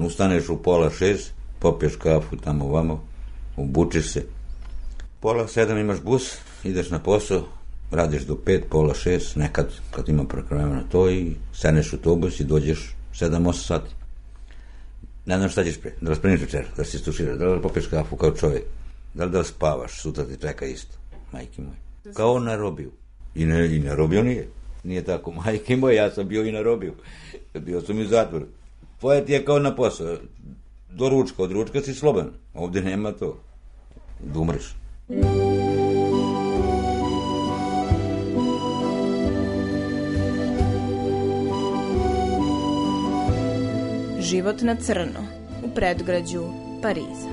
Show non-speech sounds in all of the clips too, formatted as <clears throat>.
Ustaneš u pola šest, popiješ kafu tamo vamo, obučiš se. Pola sedam imaš bus, ideš na posao, radiš do pet, pola šest, nekad kad ima prekrojeno to i steneš u autobus i dođeš sedam, osam sati. Ne znam šta ćeš pre, da li spremiš večer, da si stuširaš, da li popiješ kafu kao čovjek, da li da spavaš, sutra ti čeka isto, majke moje. Kao na robiju. I ne, i na robiju nije. Nije tako, <laughs> majke moje, ja sam bio i na robiju. Bio sam i u zatvoru. Tvoje ti je kao na posao. Do ručka, od ručka si slobodan. Ovde nema to. Da umreš. Život na crno u predgrađu Pariza.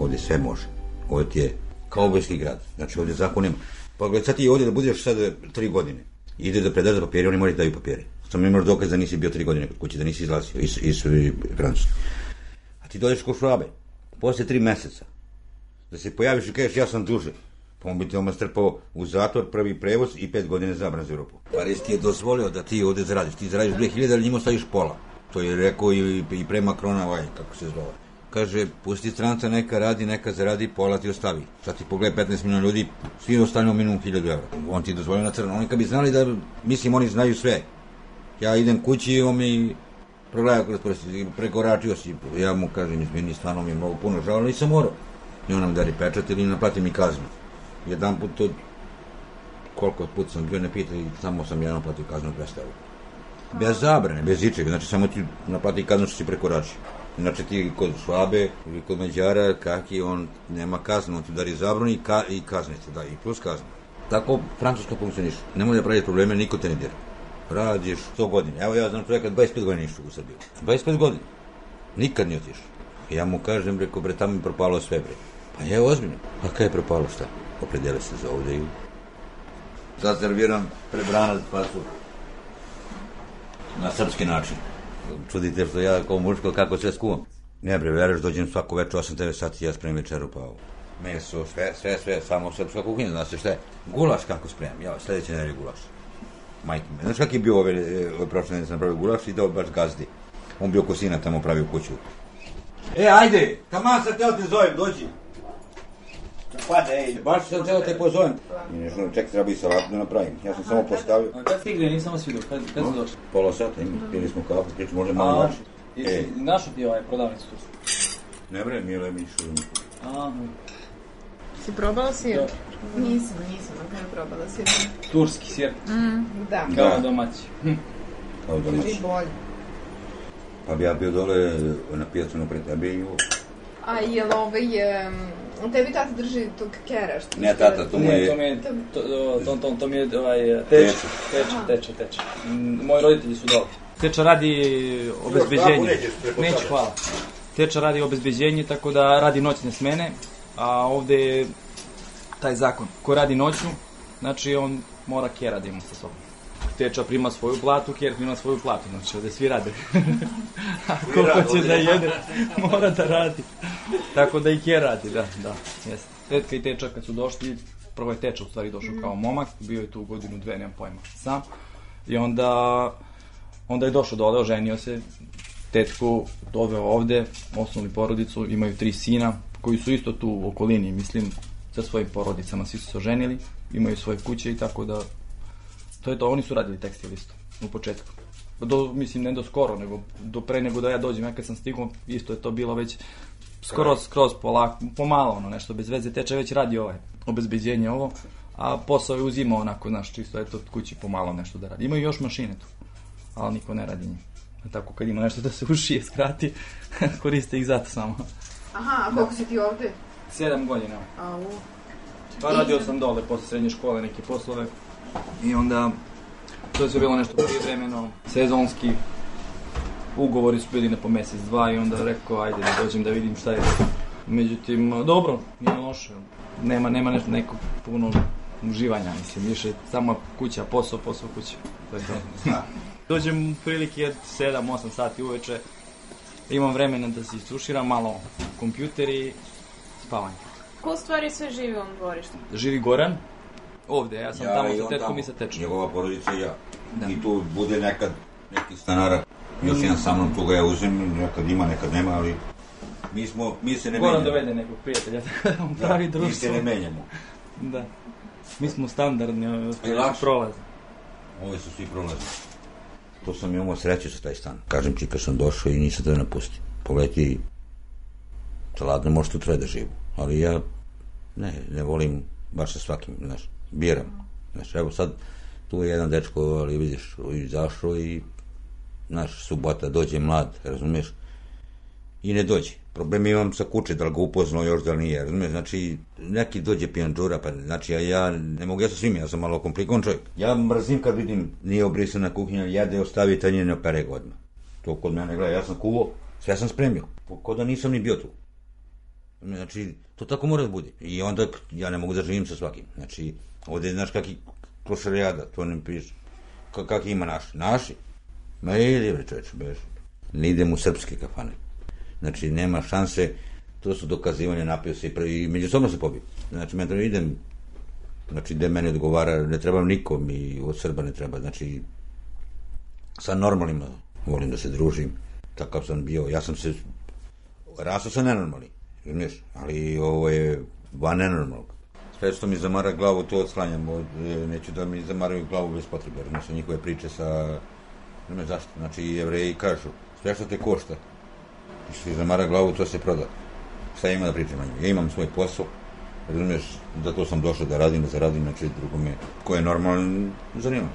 Ovde sve može. Ovde ti je kao obojski grad. Znači ovde zakon nema. Pa gled, sad ti ovde da budeš sad tri godine. Ide da predaš papire, oni moraju da daju papire. Samo imaš dokaz da nisi bio tri godine kod kuće, da nisi izlazio iz, iz, iz Francuske. A ti dođeš kod švabe, posle tri meseca, da se pojaviš i kažeš ja sam duže. Pa on bi te strpao u zatvor, prvi prevoz i pet godine zabran za Europu. Paris ti je dozvolio da ti ovde zaradiš. Ti zaradiš 2000, ali njima ostaviš pola. To je rekao i, i pre Makrona, ovaj, kako se zove. Kaže, pusti stranca, neka radi, neka zaradi, pola ti ostavi. Sad ti pogledaj 15 miliona ljudi, svi ostavljamo minimum 1000 evra. On ti dozvolio na crno. Oni kad bi znali da, mislim, oni znaju sve. Ja idem kući i on mi progleda kroz prsti, prekoračio si. Ja mu kažem, izmeni, stvarno mi je mnogo puno žao, nisam morao. I on nam dari pečat ili naplati mi kaznu. Jedan put to, koliko put sam bio, ne pita, i samo sam jedan naplatio kaznu 200 evra. Bez zabrane, bez ičega, znači samo ti naplati kaznu što si prekoračio. Znači ti kod Švabe ili kod Mađara, kaki on nema kaznu, on ti dari zabranu i, ka, i kazne ti da, i plus kaznu. Tako Francuska funkcioniš. Nemoj da praviš probleme, niko te ne dira. Radiš 100 godina. Evo ja znam čovjeka 25 godina išao u Srbiju. 25 godina. Nikad nije otišao. Ja mu kažem, reko, bre, tamo mi propalo sve, bre. Pa je ozbiljno. A kaj je propalo šta? Opredele se za ovde i... Sad serviram prebranac pasu. Na srpski način. Čudite što ja kao muško kako sve skuvam. Ne bre, veruješ, dođem svako večer 8-9 sati, ja spremim večeru, pa. Meso, sve, sve, sve, samo srpska kuhinja, znaš šta je? Gulaš kako spremam, ja, sledeće nedelje gulaš. Majke me. Znaš kak je bio ove, ove prošle nedelje sam napravio gulaš i dao baš gazdi. On bio kosina tamo pravio kuću. E, ajde, taman sad teo te zovem, dođi. Pade, ej, baš sam teo te pozovem. I nešto, ček, treba i salatu da napravim. Ja sam samo postavio. A kad stigne, nisam vas vidio, kad, kad si došao? Pola sata ima, pili smo kafu, priču možda malo naši. i, E. i našao ti ovaj prodavnicu tu? Ne bre, Mile mi što A, Si probala sir? Da. Nisam, nisam na kraju probala sir. turski sir, Mm, da. kao Da. domaći. Hm. Kao domaći. Kaži bolje. Pa bi ja bio dole na pijacu napred tebe i ovo. A jel ovaj, um, tebi tata drži tog kera? Što Ne, tata, to mu Ne, to je... mi je, to, to, to, to, mi je ovaj, teče, teče, teče, teče. Mm, Moji roditelji su dole. Teča radi obezbeđenje. Neću, hvala. Teča radi obezbeđenje, tako da radi noćne smene, a ovde je taj zakon. Ko radi noću, znači on mora kera da ima sa sobom. Teča prima svoju platu, Ker prima svoju platu, znači ovde svi rade. <laughs> Ako hoće da jede, mora da radi. Tako da i Ker radi, da, da, jeste. Tetka i Teča kad su došli, prvo je Teča u stvari došao kao momak, bio je tu godinu, dve, nemam pojma, sam. I onda, onda je došao dole, oženio se, tetku doveo ovde, osnovni porodicu, imaju tri sina, koji su isto tu u okolini, mislim, sa svojim porodicama, svi su se oženili, imaju svoje kuće i tako da To je to, oni su radili tekstil isto, u početku. Do, mislim, ne do skoro, nego do pre nego da ja dođem. Ja kad sam stigao, isto je to bilo već skoro skroz polako, pomalo ono nešto bez veze teče, već radi ovaj obezbeđenje ovo, a posao je uzimao onako, znaš, čisto eto od kući pomalo nešto da radi. Imaju još mašine tu, ali niko ne radi njih. Tako kad ima nešto da se ušije, skrati, <laughs> koriste ih zato samo. Aha, a koliko si ti ovde? Sedam godina. Au. Pa radio sam dole posle srednje škole neke poslove i onda to je sve bilo nešto privremeno, sezonski, ugovori su bili na po mesec, dva i onda rekao ajde da dođem da vidim šta je. Međutim, dobro, nije loše. Nema, nema nešto neko puno uživanja, mislim, više samo kuća, posao, posao, kuća. To je to. <laughs> Dođem u prilike od 7-8 sati uveče, imam vremena da se isuširam, malo kompjuter i spavanje. Ko u stvari sve živi u ovom dvorištu? Živi Goran, ovde, ja sam Ja tamo sa tetkom i sa tečkom. Njegova porodica i ja. Da. I tu bude nekad neki stanara, još jedan sa mnom, tu ga ja uzem, nekad ima, nekad nema, ali mi smo, mi se ne Goran menjamo. dovede nekog prijatelja, <laughs> da on pravi Da, društvo. mi se ne menjamo. Da. Mi smo standardni, ovo I lakše. prolaz. Ovi su svi prolazni. To sam imao sreće sa taj stan. Kažem ti, kad sam došao i nisam da napustio. Poleti, ladno može tu treba da živu. Ali ja, ne, ne volim baš sa svakim, znaš, biram. Znaš, evo sad, tu je jedan dečko, ali vidiš, izašao i, znaš, subota dođe mlad, razumeš, i ne dođe. Problem imam sa kuće, da li ga upoznao još, da li nije, razumiješ, znači, neki dođe pijanđura, pa, znači, ja, ja ne mogu, ja sa svim, ja sam malo komplikovan čovjek. Ja mrzim kad vidim, nije obrisana kuhinja, jede, ostavi tanjir, ne opere odmah. To kod mene, gledaj, ja sam kuvo, sve sam spremio, ko da nisam ni bio tu. Znači, to tako mora da bude. I onda ja ne mogu da živim sa svakim. Znači, ovde, znaš, kaki klošarijada, to ne piše. Ka, kaki ima naši? Naši? Ma idi, bre, čoveče, beš. Ne idem u srpske kafane. Znači, nema šanse, to su dokazivanja, napio se i, pre- i međusobno se pobio. Znači, mentalno idem, znači, gde meni odgovara, ne trebam nikom i od Srba ne treba, znači, sa normalnima volim da se družim, takav sam bio, ja sam se, rastao sam nenormalni, razumiješ, ali ovo je van nenormalnog. Sve što mi zamara glavu, to odslanjam, od, e, neću da mi zamaraju glavu bez potrebe, razumiješ, njihove priče sa, ne zašto, znači, jevreji kažu, sve što te košta, i što ti zamara glavu, to se proda. Šta ima da pričam o njima? Ja imam svoj posao, razumiješ, za to sam došao da radim, da zaradim, znači drugo me, ko je normalan, zanima.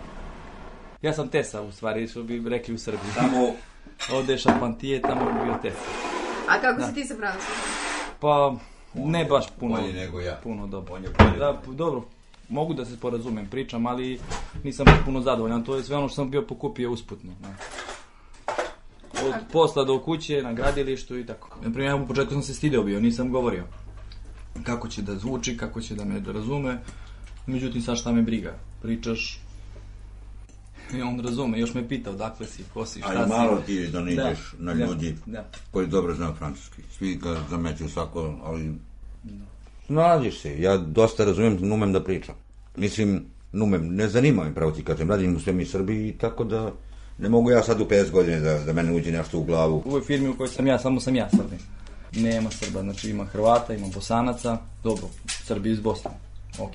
Ja sam Tesa, u stvari, što bi rekli u Srbiji. Tamo, <laughs> Ovde je Šapantije, tamo bi bio Tesa. A kako Da. si ti sa francuskom? Pa, ne baš puno. bolji nego ja. Puno dobro. On je bolji. Da, dobro, mogu da se porazumem, pričam, ali nisam baš puno zadovoljan. To je sve ono što sam bio pokupio usputno. Ne. Od posla do kuće, na gradilištu i tako. Na primjer, ja u početku sam se stideo bio, nisam govorio kako će da zvuči, kako će da me da razume. Međutim, sad šta me briga? Pričaš i on razume. Još me pitao dakle si, ko si, šta Ali si. malo ti da ne ideš na da, ljudi Da. koji dobro znaju francuski. Svi ga zameću svako, ali... Nalaziš se. Ja dosta razumijem, numem da pričam. Mislim, numem, ne zanima me pravo ti kažem, radim u svemi Srbiji, tako da ne mogu ja sad u 50 godine da, da mene uđe nešto u glavu. U ovoj firmi u kojoj sam ja, samo sam ja Srbin. Nema Srba, znači ima Hrvata, ima Bosanaca, dobro, Srbi iz Bosne, ok.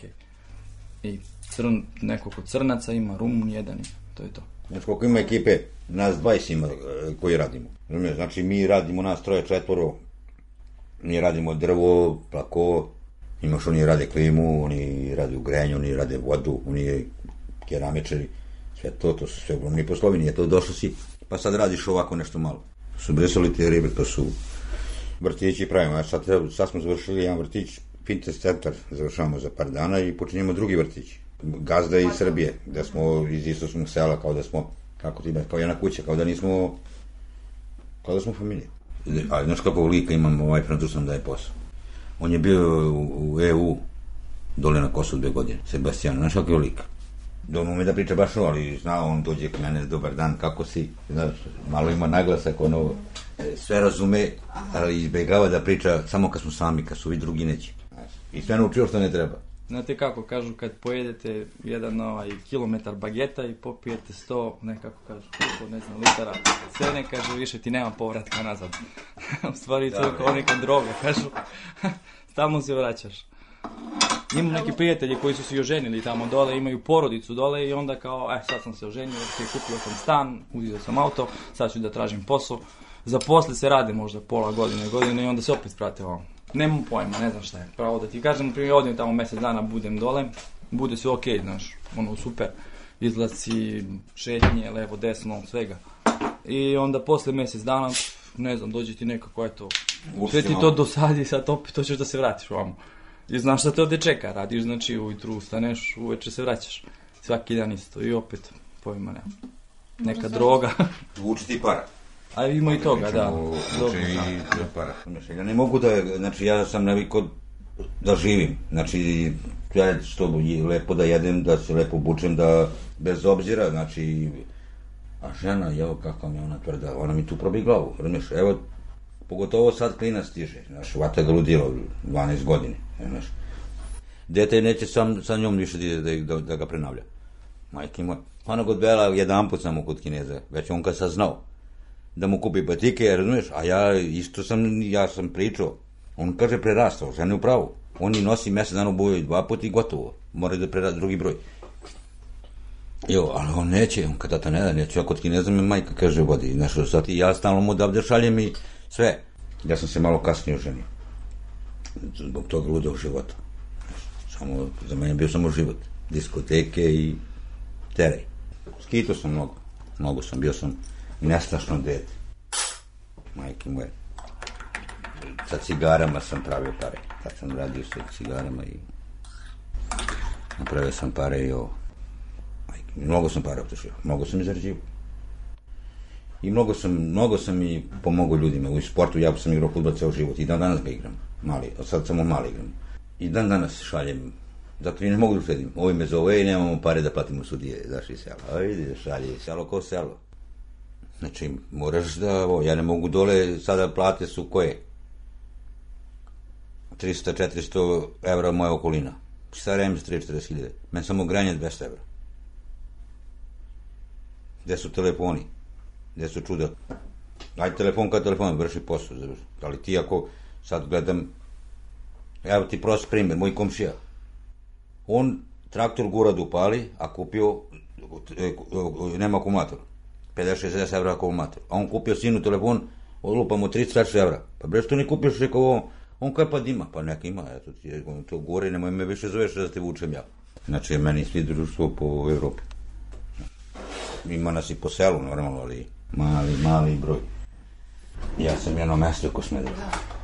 I crn, nekoliko crnaca, ima Rumun jedan to je to. Znaš koliko ima ekipe, nas 20 ima e, koji radimo. Znači mi radimo nas troje, četvoro, mi radimo drvo, plako, imaš oni rade klimu, oni rade u grenju, oni rade vodu, oni keramičari, sve to, to su sve ogromni poslovi, nije to došlo si, pa sad radiš ovako nešto malo. Su brisali te ribe, to su vrtići pravimo, a sad, sad smo završili jedan vrtić, fitness centar, završavamo za par dana i počinjemo drugi vrtić. Gazda iz Srbije, da smo iz istočnog sela, kao da smo, kako ti be, kao jedna kuća, kao da nismo, kao da smo familija. Ali znaš kako lika imam ovaj francus nam daje posao. On je bio u, EU, dole na Kosovu dve godine, Sebastian, znaš kako je lik? Da on ume da priča baš ali zna, on dođe k mene, dobar dan, kako si, znaš, malo ima naglasak, ono, e, sve razume, ali izbjegava da priča samo kad smo sami, kad su vi drugi neće. I sve naučio što ne treba. Znate kako, kažu kad pojedete jedan ovaj, kilometar bageta i popijete sto, nekako kažu, koliko, ne znam, litara cene, kaže, više ti nema povratka nazad. <laughs> u stvari to je kao neka droga, kažu, <laughs> stalno se vraćaš. imam neki prijatelji koji su se oženili tamo dole, imaju porodicu dole i onda kao, eh, sad sam se oženio, kupio sam stan, uzio sam auto, sad ću da tražim posao. Zaposli se rade možda pola godine, godine i onda se opet vrate ovamo. Nemam pojma, ne znam šta je. Pravo da ti kažem, na primjer, odim tamo mjesec dana, budem dole, bude sve ok, znaš, ono, super. Izlaci, šetnje, levo, desno, svega. I onda posle mjesec dana, ne znam, dođe ti nekako, eto, sve ti to dosadi, sad opet hoćeš da se vratiš ovamo. I znaš šta te ovdje čeka, radiš, znači, ujutru ustaneš, uveče se vraćaš. Svaki dan isto i opet, pojma nema. Neka droga. Vuči ti para. A ima i toga, da. Znaš, Ja ne mogu da, znači ja sam navikao da živim. Znači, ja što je lepo da jedem, da se lepo obučem, da bez obzira, znači, a žena, evo kako mi ona tvrda, ona mi tu probi glavu, razumiješ, evo, pogotovo sad klinac stiže, znaš, vata ga ludilo, 12 godine, znaš. Dete neće sam, sa njom više da, da, da, da ga prenavlja. Majke moja, ona god bela jedan put samo kod Kineza, već on kad saznao da mu kupi batike, razumiješ, a ja isto sam, ja sam pričao, on kaže prerastao, žena je u pravu. On i nosi mjesec dana obuju dva puta i gotovo. Mora da prera drugi broj. Jo, ali on neće, on kada to ne da, neće, ja kod kineza me majka kaže vodi, nešto sad i ja stalno mu odavde šaljem i sve. Ja sam se malo kasnije oženio. Zbog tog ludog života. Samo, za mene bio samo život. Diskoteke i terej. Skito sam mnogo. Mnogo sam, bio sam nestašno dete. Majke moje. Sa cigarama sam pravio pare. Tad sam radio sa cigarama i napravio sam pare i ovo. Majke, mnogo sam para otišao, mnogo sam izrađivao. I mnogo sam, mnogo sam i pomogao ljudima. U sportu ja sam igrao futbol ceo život i dan danas ga igram. Mali, a sad samo mali igram. I dan danas šaljem Zato i ne mogu da usledim. Ovi me zove i nemamo pare da platimo sudije. Znaš i selo. A vidi, šalje, selo ko selo. Znači, moraš da, ja ne mogu dole, sada plate su koje? 300-400 evra moja okolina. Šta radim za 30-40 hiljade? Men samo granje 200 evra. Gde su telefoni? Gde su čuda? Aj telefon kad telefon, vrši posao. završi. Ali ti ako sad gledam, evo ti prost primjer, moj komšija. On traktor gura da upali, a kupio, e, nema akumulator. 50-60 evra akumulator. A on kupio sinu telefon, odlupa mu 30 evra. Pa bre što ne kupiš rekao ovo? On kaže pa ima, pa neka ima, eto ti to gore, nemoj me više zoveš da te vučem ja. Znači, meni svi društvo po Evropi. Ima nas i po selu, normalno, ali mali, mali broj. Ja sam jedno mesto ko Smedreva.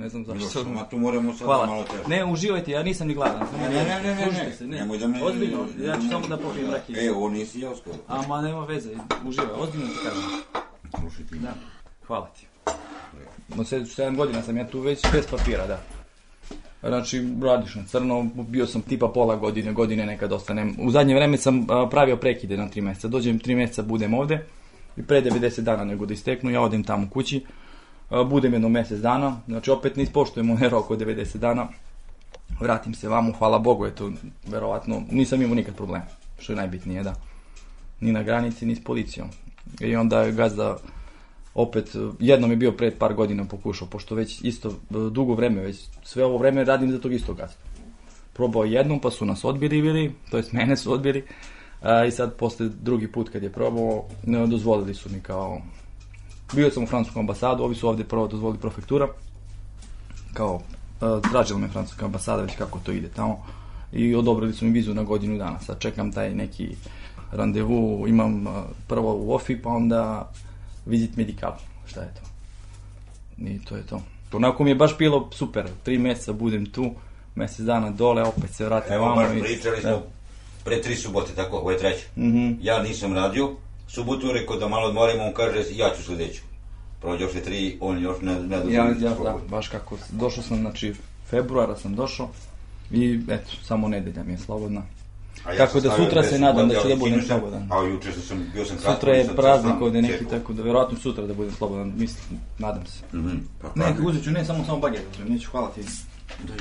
Ne znam zašto. Još sam, a tu moramo sad Hvala. malo teže. Ne, uživajte, ja nisam ni gladan. Ne, ne, ne, ne, ne, se, ne. Nemoj da me- Ozbiljno, ja ću samo da popijem rakiju. E, ovo nisi ja skoro. A, ma nema veze, uživaj, ozbiljno ti kažem. Slušaj ti. Da, hvala ti. No, 7 godina sam ja tu već bez papira, da. Znači, radiš na crno, bio sam tipa pola godine, godine nekad ostanem. U zadnje vreme sam pravio prekide na 3 mjeseca. Dođem 3 mjeseca, budem ovde i pre 90 dana nego da isteknu, ja odem tamo kući. Budem jedno mjesec dana, znači opet ne ispoštujemo onaj rok od 90 dana. Vratim se vamo, hvala Bogu, eto, verovatno, nisam imao nikad problema, što je najbitnije, da. Ni na granici, ni s policijom. I onda je gazda opet, jednom je bio pred par godina pokušao, pošto već isto dugo vreme, već sve ovo vreme radim za tog istog gazda. Probao jednom, pa su nas odbili bili, to jest mene su odbili, a, i sad posle drugi put kad je probao, ne, dozvolili su mi kao, bio sam u francuskom ambasadu, ovi su ovdje prvo dozvolili prefektura, kao, e, tražila me francuska ambasada već kako to ide tamo, i odobrili su mi vizu na godinu dana, sad čekam taj neki randevu, imam e, prvo u OFI, pa onda vizit medikal, šta je to? I to je to. Onako mi je baš bilo super, tri mjeseca budem tu, mjesec dana dole, opet se vratim Evo, baš pričali smo da. pre tri subote, tako, ovo je treća. Mhm. Ja nisam radio, subotu rekao da malo odmorimo, on kaže ja ću sledeću. Prođe još je tri, on još ne, ne Ja, ja, da, baš kako, došao sam, znači, februara sam došao i eto, samo nedelja mi je slobodna. A ja Tako da sutra se nadam da ću da budem slobodan. A juče sam, bio sam kratko, Sutra je praznik sam ovdje neki, tako da verovatno sutra da budem slobodan, mislim, nadam se. Mhm, pa Ne, uzet ću, ne, samo, samo uzmem, neću, hvala ti. Da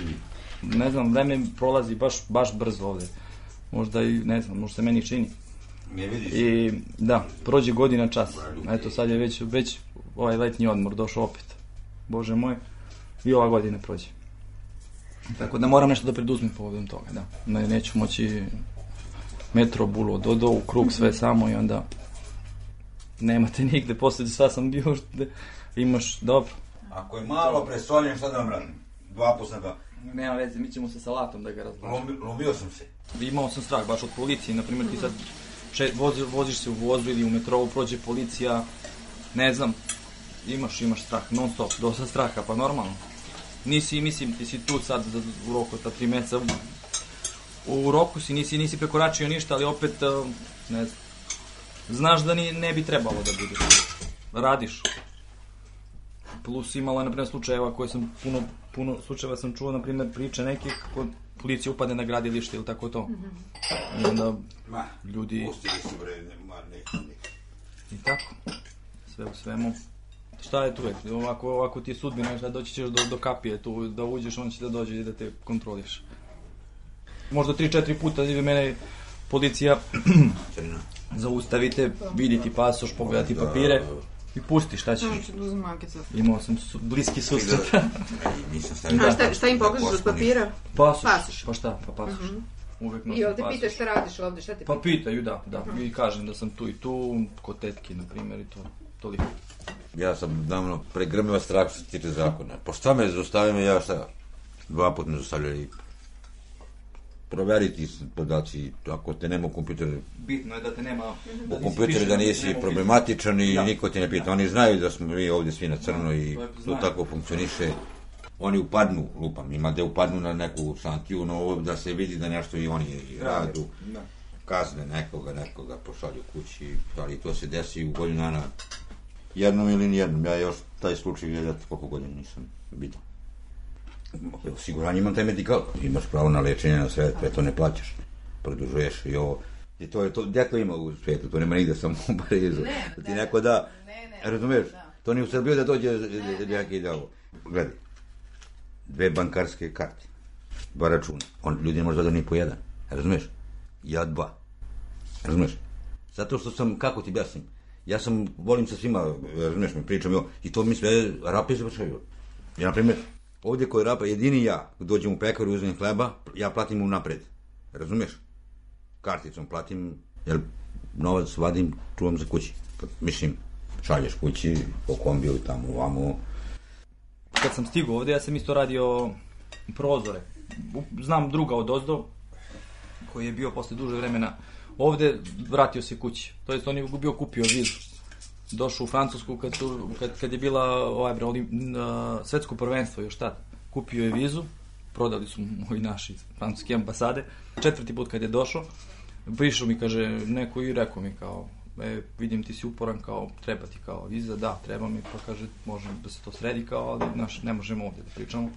Ne znam, vreme prolazi baš, baš brzo ovdje. Možda i, ne znam, možda se meni čini. Ne vidiš? I da, prođe godina čas. Eto sad je već, već ovaj letnji odmor došao opet. Bože moj. I ova godina prođe. Tako da moram nešto da preduzmem povodom toga, da. Ne, neću moći metro, bulo, dodo, u krug sve samo i onda nemate nigde, posle sva sam bio, da imaš, dobro. Ako je malo presoljen, šta da vam radim? Dva sam ga... Nema veze, mi ćemo sa salatom da ga. Lomi, lomio sam se. Imao sam strah baš od policije, na primjer ti sad še, vozi, voziš se u vozu ili u metrovu, prođe policija, ne znam, imaš, imaš strah, non stop, dosta straha, pa normalno. Nisi, mislim, ti si tu sad za, u roku ta tri meseca, u, roku si, nisi, nisi prekoračio ništa, ali opet, uh, ne znam, znaš da ni, ne bi trebalo da budeš. Radiš. Plus imala, na primjer, slučajeva koje sam puno, puno slučajeva sam čuo, na primjer, priče nekih kako policija upadne na gradilište ili tako to. I onda Ma, ljudi... Pustili su bre, ne, ma, ne, ne. I tako. Sve u svemu. Šta je tu već? Ovako, ovako ti je sudbina, šta doći ćeš do, do kapije tu, da uđeš, on će da dođe i da te kontroliš. Možda 3-4 puta ide mene policija <clears throat> zaustavite, viditi pasoš, pogledati papire i pusti, šta ćeš? Samo ću da uzem makicu. Imao sam su, bliski susret. I <laughs> nisam stavio... A šta, šta im pokažeš od papira? Pasoš. Pasoš. Pa šta, pa pasoš. Uvek nosim I ovde pasoš. pitaš šta radiš ovde, šta te Pa pitaš? pitaju, da, da. I kažem da sam tu i tu, kod tetke, na primjer, i to. Toliko. Ja sam davno pregrmiva strah što se tiče zakona. Po šta me zaustavim, ja šta? Dva put me zaustavljali. Proveriti podaci, ako te nema u kompjuteru, Bitno je da te nema... Da u kompjuteru da nisi problematičan i Da. niko te ne pita. Oni znaju da smo mi ovdje svi na crno i to tako funkcioniše. Oni upadnu, lupam, ima da upadnu na neku santiju, no ovo da se vidi da nešto i oni radu. Da. kazne nekoga, nekoga pošalju kući, ali to se desi u godinu dana jednom ili nijednom. Ja još taj slučaj gledat koliko godina nisam vidio. Osiguranje imam taj medikal, imaš pravo na lečenje na sve, sve to ne plaćaš. Produžuješ i ovo. I to je to, gdje to ima u svijetu, to nema nigde, samo u Parizu. Da ti neko da, razumiješ, to ni u Srbiju da dođe neki da ovo. Gledaj, dve bankarske karte, dva računa, on, ljudi ne može da ni po jedan, razumiješ? Ja dva. Razumeš? Zato što sam, kako ti objasnim, ja sam, volim sa svima, razumeš me, pričam jo, i to mi sve rape završaju. Ja, na primjer, ovdje koji rapa, jedini ja, dođem u pekaru, uzmem hleba, ja platim mu napred. Razumeš? Karticom platim, jer novac vadim, čuvam za kući. Mislim, šalješ kući, po kombiju, tamo, ovamo, Kad sam stigao ovde, ja sam isto radio prozore. Znam druga od ozdo, koji je bio posle duže vremena ovde, vratio se kući. To jest, on je bio kupio vizu. Došao u Francusku kad, su, kad, kad je bila ovaj, bre, olim, na, svetsko prvenstvo još tad. Kupio je vizu, prodali su mu ovi naši francuske ambasade. Četvrti put kad je došao, prišao mi, kaže, neko i rekao mi kao, e, vidim ti si uporan, kao, treba ti kao viza, da, treba mi, pa kaže, može da se to sredi kao, ali, znaš, ne možemo ovdje da pričamo.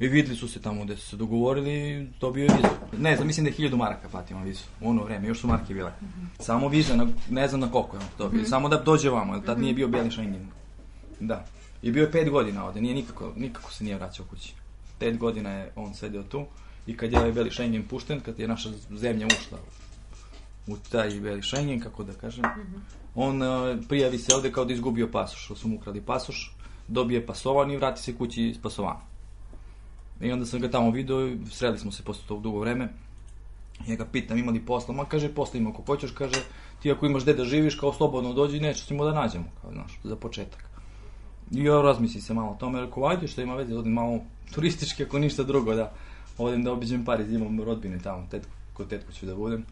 I videli su se tamo gde su se dogovorili i dobio je vizu. Ne znam, mislim da je 1000 maraka platimo vizu. U ono vreme, još su marke bile. Samo viza, na, ne znam na koliko je on dobio. Samo da dođe vamo, jer tad nije bio bijeli Schengen. Da. I bio je pet godina ovde, nije nikako, nikako se nije vraćao kući. Pet godina je on sedeo tu i kad je ovaj beli Schengen pušten, kad je naša zemlja ušla u taj beli Schengen, kako da kažem, on uh, prijavi se ovde kao da izgubio pasoš, što su mu ukrali pasoš, dobije pasovan i vrati se kući s pasovanom. I onda sam ga tamo video, i sreli smo se posle tog dugo vreme. Ja ga pitam ima li posla, ma kaže posla ima ako hoćeš, kaže ti ako imaš gde da živiš, kao slobodno dođi, neće ćemo da nađemo, kao znaš, za početak. I ja razmisli se malo o tome, rekao, ajde što ima veze, odem malo turistički, ako ništa drugo, da odem da obiđem Pariz, imam rodbine tamo, tetku, kod tetku ću da budem.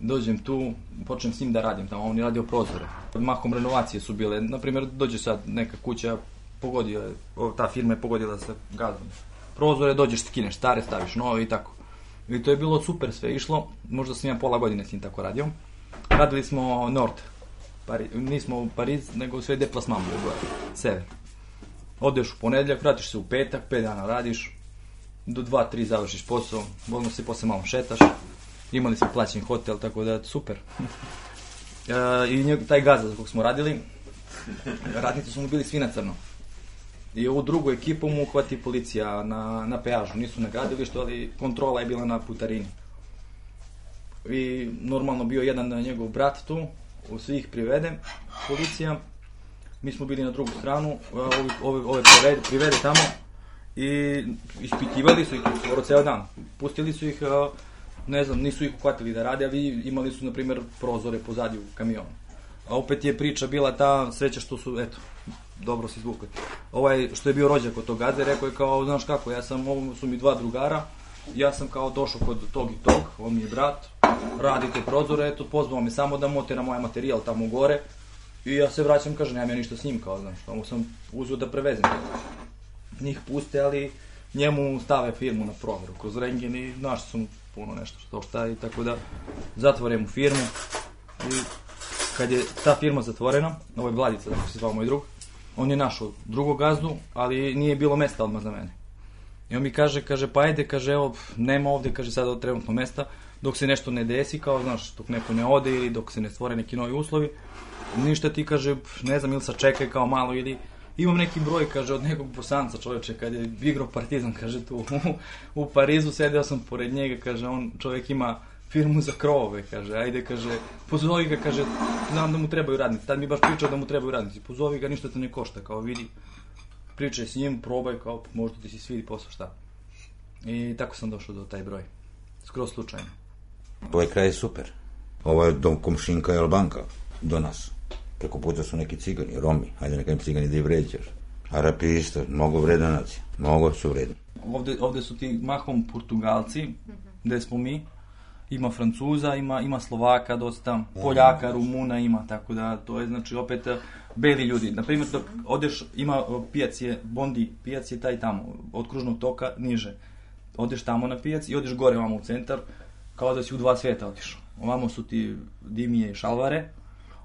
Dođem tu, počnem s njim da radim tamo, on je radio prozore. Mahom renovacije su bile, na primjer, dođe sad neka kuća, o, ta firma je pogodila sa gazom. Prozore, dođeš, skineš stare, staviš nove i tako. I to je bilo super sve išlo, možda sam ja pola godine s njim tako radio. Radili smo Nord, Pari, nismo u Pariz, nego sve deplasman bio gore, sever. Odeš u ponedljak, vratiš se u petak, pet dana radiš, do 2-3 završiš posao, odmah se posle malo šetaš, imali smo plaćen hotel, tako da super. <laughs> e, I taj gaz za kog smo radili, radnici su mu bili svi na crno. I ovu drugu ekipu mu uhvati policija na, na peažu, nisu na gradilištu, ali kontrola je bila na putarini. I normalno bio jedan njegov brat tu, u svih privede, policija. Mi smo bili na drugu stranu, a ovi, ovi, ove privede, privede tamo i ispitivali su ih skoro ceo dan. Pustili su ih, ne znam, nisu ih uhvatili da rade, a vi imali su, na primjer, prozore pozadi u kamionu. A opet je priča bila ta sreća što su, eto, dobro se izvukli. Ovaj što je bio rođak od tog gaze, rekao je kao, znaš kako, ja sam, ovo su mi dva drugara, ja sam kao došao kod tog i tog, on mi je brat, radite prozore, eto, pozvao me samo da montira moj materijal tamo gore, i ja se vraćam, kažem, nemam ja ništa s njim, kao, znaš, tamo sam uzeo da prevezem. Njih puste, ali njemu stave firmu na proveru kroz rengen i našli su puno nešto što šta i tako da zatvore mu firmu i kad je ta firma zatvorena, ovo je Vladica, kako se zvao moj drug, on je našao drugog gazdu, ali nije bilo mesta odmah za mene. I on mi kaže, kaže, pa ajde, kaže, evo, nema ovde, kaže, sada trenutno mesta, dok se nešto ne desi, kao, znaš, dok neko ne ode ili dok se ne stvore neki novi uslovi, ništa ti, kaže, ne znam, ili sačekaj kao malo ili imam neki broj, kaže, od nekog bosanca čoveče, kad je igrao partizan, kaže, tu u, u Parizu, sedeo sam pored njega, kaže, on čovjek ima firmu za krovove, kaže, ajde, kaže, pozovi ga, kaže, znam da mu trebaju radnici, tad mi baš pričao da mu trebaju radnici, pozovi ga, ništa te ne košta, kao vidi, pričaj s njim, probaj, kao, možda ti se svidi posao, šta. I tako sam došao do taj broj, skroz slučajno. Ovaj kraj je super. Ovo je dom komšinka i Albanka do nas. Preko puta su neki cigani, Romi, ajde neka im cigani da ih vređaš. Arapi isto, mnogo vredna nacija, mnogo su vredni. Ovde, ovde su ti mahom Portugalci, gde smo mi, ima Francuza, ima, ima Slovaka dosta, Poljaka, Rumuna ima, tako da to je znači opet eh, beli ljudi. Na primjer, dok odeš, ima eh, pijac je, Bondi, pijac je taj tamo, od kružnog toka niže. Odeš tamo na pijac i odeš gore ovamo u centar, kao da si u dva sveta otišao. Ovamo su ti dimije i šalvare,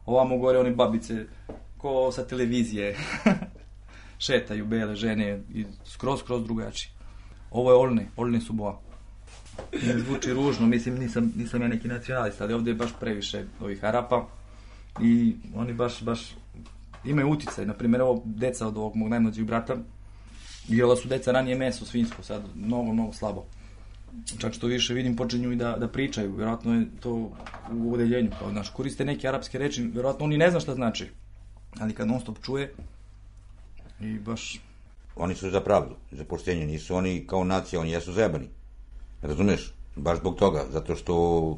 ovamo gore one babice ko sa televizije <laughs> šetaju bele žene i skroz, skroz drugačije. Ovo je Olne, Olne su boa. Ne zvuči ružno, mislim nisam, nisam ja neki nacionalista, ali ovde je baš previše ovih Arapa i oni baš, baš imaju uticaj. Naprimjer, ovo deca od ovog mog najmlađeg brata, jela su deca ranije meso svinsko, sad mnogo, mnogo slabo. Čak što više vidim počinju i da, da pričaju, vjerojatno je to u udeljenju, kao znaš, koriste neke arapske reči, vjerojatno oni ne zna šta znači, ali kad non stop čuje i baš Oni su za pravdu, za poštenje, nisu oni kao nacija, oni jesu zebani. Razumeš? Baš zbog toga, zato što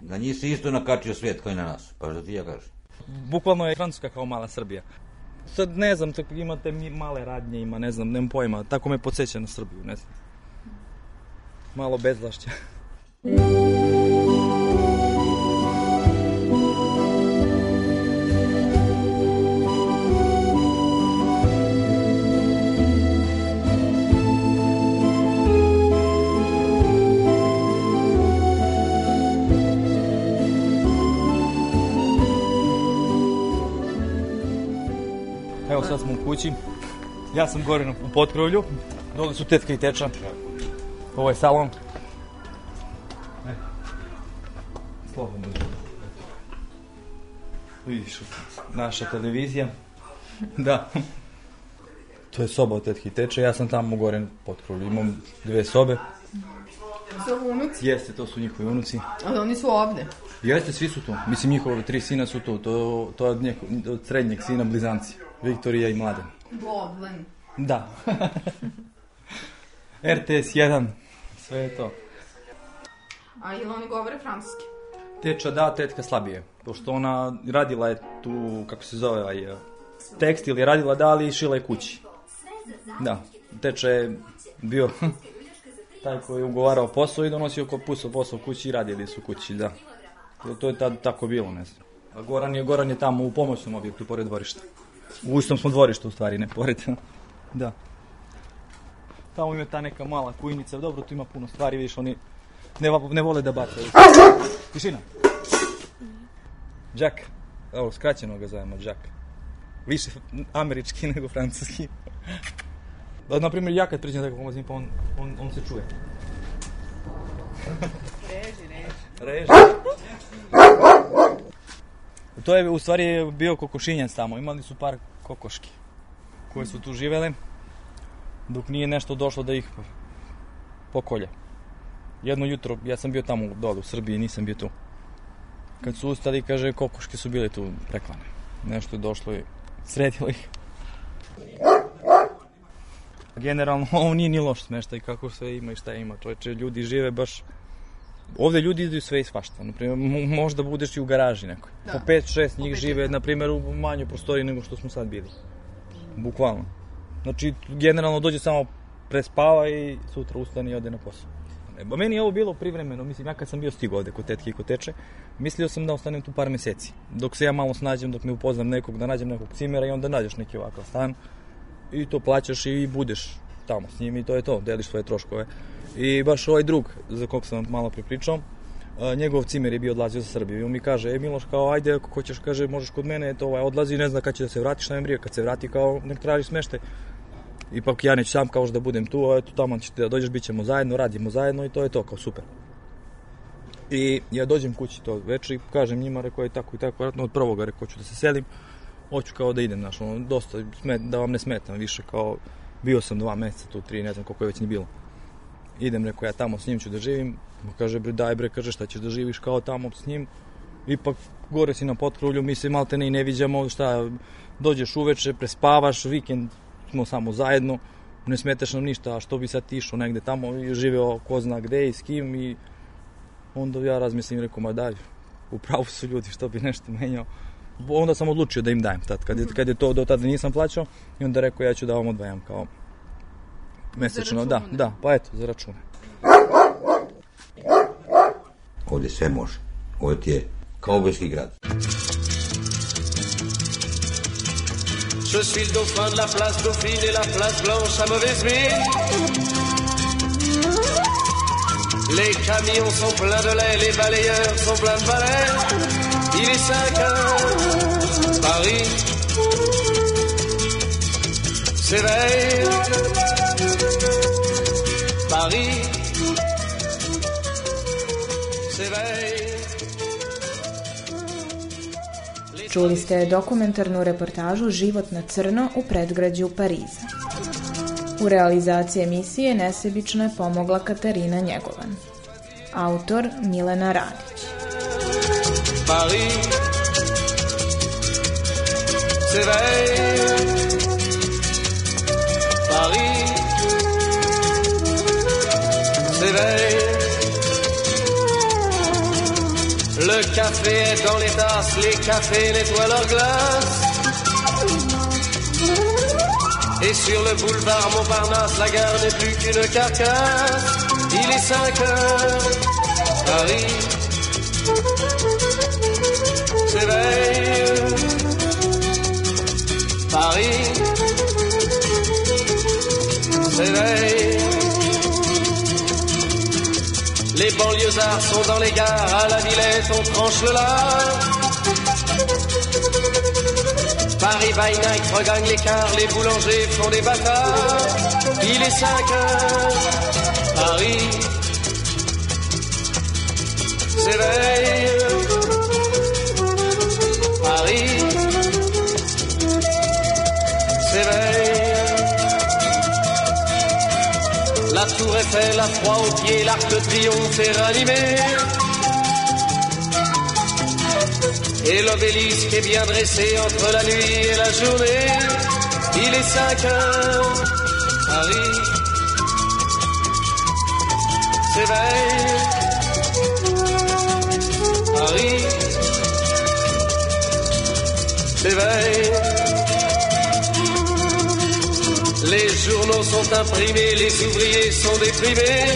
na njih se isto nakačio svijet kao i na nas, pa da ti ja kažem. bukvalno je Francuska kao mala Srbija. Sad ne znam, tako imate male radnje, ima, ne znam, nemam pojma, tako me podsjeća na Srbiju, ne znam. Malo bezlašća. Evo sad smo u kući. Ja sam gore na- u potkrovlju. Dole su tetka i teča. Ovo je salon. E. Slobodno. Vidiš, naša televizija. da. To je soba od tetke i teče. Ja sam tamo gore na potkrovlju. Imam dve sobe. Su unuci? Jeste, to su njihovi unuci. Ali oni su ovde. Jeste, svi su tu. Mislim, njihove tri sina su tu. To, to je od, njeko, od srednjeg sina blizanci. Viktorija i Mladen. Goblin. Da. <laughs> RTS 1. Sve je to. A ili oni govore francuski? Teča da, tetka slabije. Pošto ona radila je tu, kako se zove, ovaj, eh, tekstil je radila da, ali šila je kući. Da, teča je bio <laughs> taj koji je ugovarao posao i donosio ko pusao posao kući i radili su kući, da. To, to je tad tako bilo, ne znam. A Goran je, Goran je tamo u pomoćnom objektu, pored dvorišta. Во истом смо двориште, уствари, не поред. да. Таму има та нека мала кујница, добро, ту има пуно ствари, видиш, они не, не воле да бата. Тишина. Джак. Добро, скраќено го зовеме Джак. Више амерички <laughs> него француски. Да, например, ја кад пријдам така помазим, па он, он, он се чуе. Режи, режи. Режи. To je u stvari bio kokošinjac tamo. Imali su par kokoški koje su tu živele dok nije nešto došlo da ih pokolje. Jedno jutro, ja sam bio tamo dole u Srbiji, nisam bio tu. Kad su ustali, kaže, kokoške su bile tu preklane. Nešto je došlo i sredilo ih. Generalno, <laughs> ovo nije ni loš smeštaj kako sve ima i šta ima. Čovječe, ljudi žive baš... Ovde ljudi idu sve i svašta. Naprimjer, možda budeš i u garaži nekoj. Da. Po 5-6 njih žive, na primjer, u manjoj prostoriji nego što smo sad bili. Bukvalno. Znači, generalno dođe samo prespava i sutra ustane i ode na posao. Ba, meni je ovo bilo privremeno, mislim, ja kad sam bio stigao ovde kod tetke i kod teče, mislio sam da ostanem tu par meseci. Dok se ja malo snađem, dok ne upoznam nekog, da nađem nekog cimera i onda nađeš neki ovakav stan i to plaćaš i budeš tamo s njim i to je to, deliš svoje troškove. I baš ovaj drug, za kog sam malo pripričao, njegov cimer je bio odlazio za Srbiju i on mi kaže, e Miloš, kao, ajde, ako hoćeš, kaže, možeš kod mene, to ovaj, odlazi, ne zna kad će da se vratiš, na kad se vrati, kao, nek traži smešte. Ipak ja neću sam kao da budem tu, a eto, tamo ćete da dođeš, bit ćemo zajedno, radimo zajedno i to je to, kao super. I ja dođem kući to večer i kažem njima, rekao je tako i tako, vratno od prvoga rekao ću da se selim, hoću kao da idem, znaš, ono, dosta, smet, da vam ne smetam više, kao, bio sam dva meseca tu, tri, ne znam koliko je već ni bilo. Idem, rekao ja tamo s njim ću da živim, kaže bre daj bre, kaže šta ćeš da živiš kao tamo s njim, ipak gore si na potkrulju, mi se malte ne i ne viđamo, šta, dođeš uveče, prespavaš, vikend smo samo zajedno, ne smetaš nam ništa, a što bi sad išao negde tamo i živeo ko zna gde i s kim i onda ja razmislim, rekao, ma daj, upravo su ljudi, što bi nešto menjao. Onda sam odlučio da im dajem tad, kad je, kad je to do tada nisam plaćao i onda rekao ja ću da vam odvajam kao mesečno, da, da, pa eto, za račune. Ovde sve može. Ovde ti je kaubojski grad. Je suis le dauphin de la place Dauphine et la place Blanche à mauvaise mine. Les camions sont pleins de lait, les balayeurs sont pleins de balais. Il est 5 heures, Paris s'éveille. Paris Čuli ste dokumentarnu reportažu Život na crno u predgrađu Pariza. U realizaciji emisije nesebično je pomogla Katarina Njegovan. Autor Milena Radić. Paris Paris Le café est dans les tasses, les cafés nettoient leurs glaces. Et sur le boulevard Montparnasse, la gare n'est plus qu'une carcasse. Il est 5 heures, Paris s'éveille. Paris s'éveille. Les banlieusards sont dans les gares, à la Villette on tranche le lard. Paris by night regagne l'écart, les boulangers font des bâtards. Il est 5 heures, Paris s'éveille. Paris s'éveille. La tour Eiffel la froid aux pieds, l'arc de triomphe est ranimé. Et l'obélisque est bien dressé entre la nuit et la journée. Il est 5 heures, Paris s'éveille. Paris s'éveille. Les journaux sont imprimés, les ouvriers sont déprimés.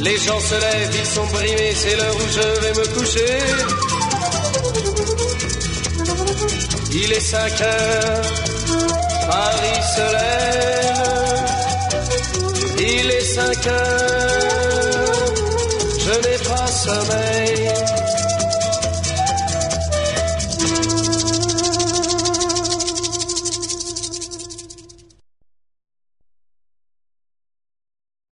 Les gens se lèvent, ils sont brimés, c'est l'heure où je vais me coucher. Il est 5 heures, Paris se lève. Il est 5 heures, je n'ai pas sommeil.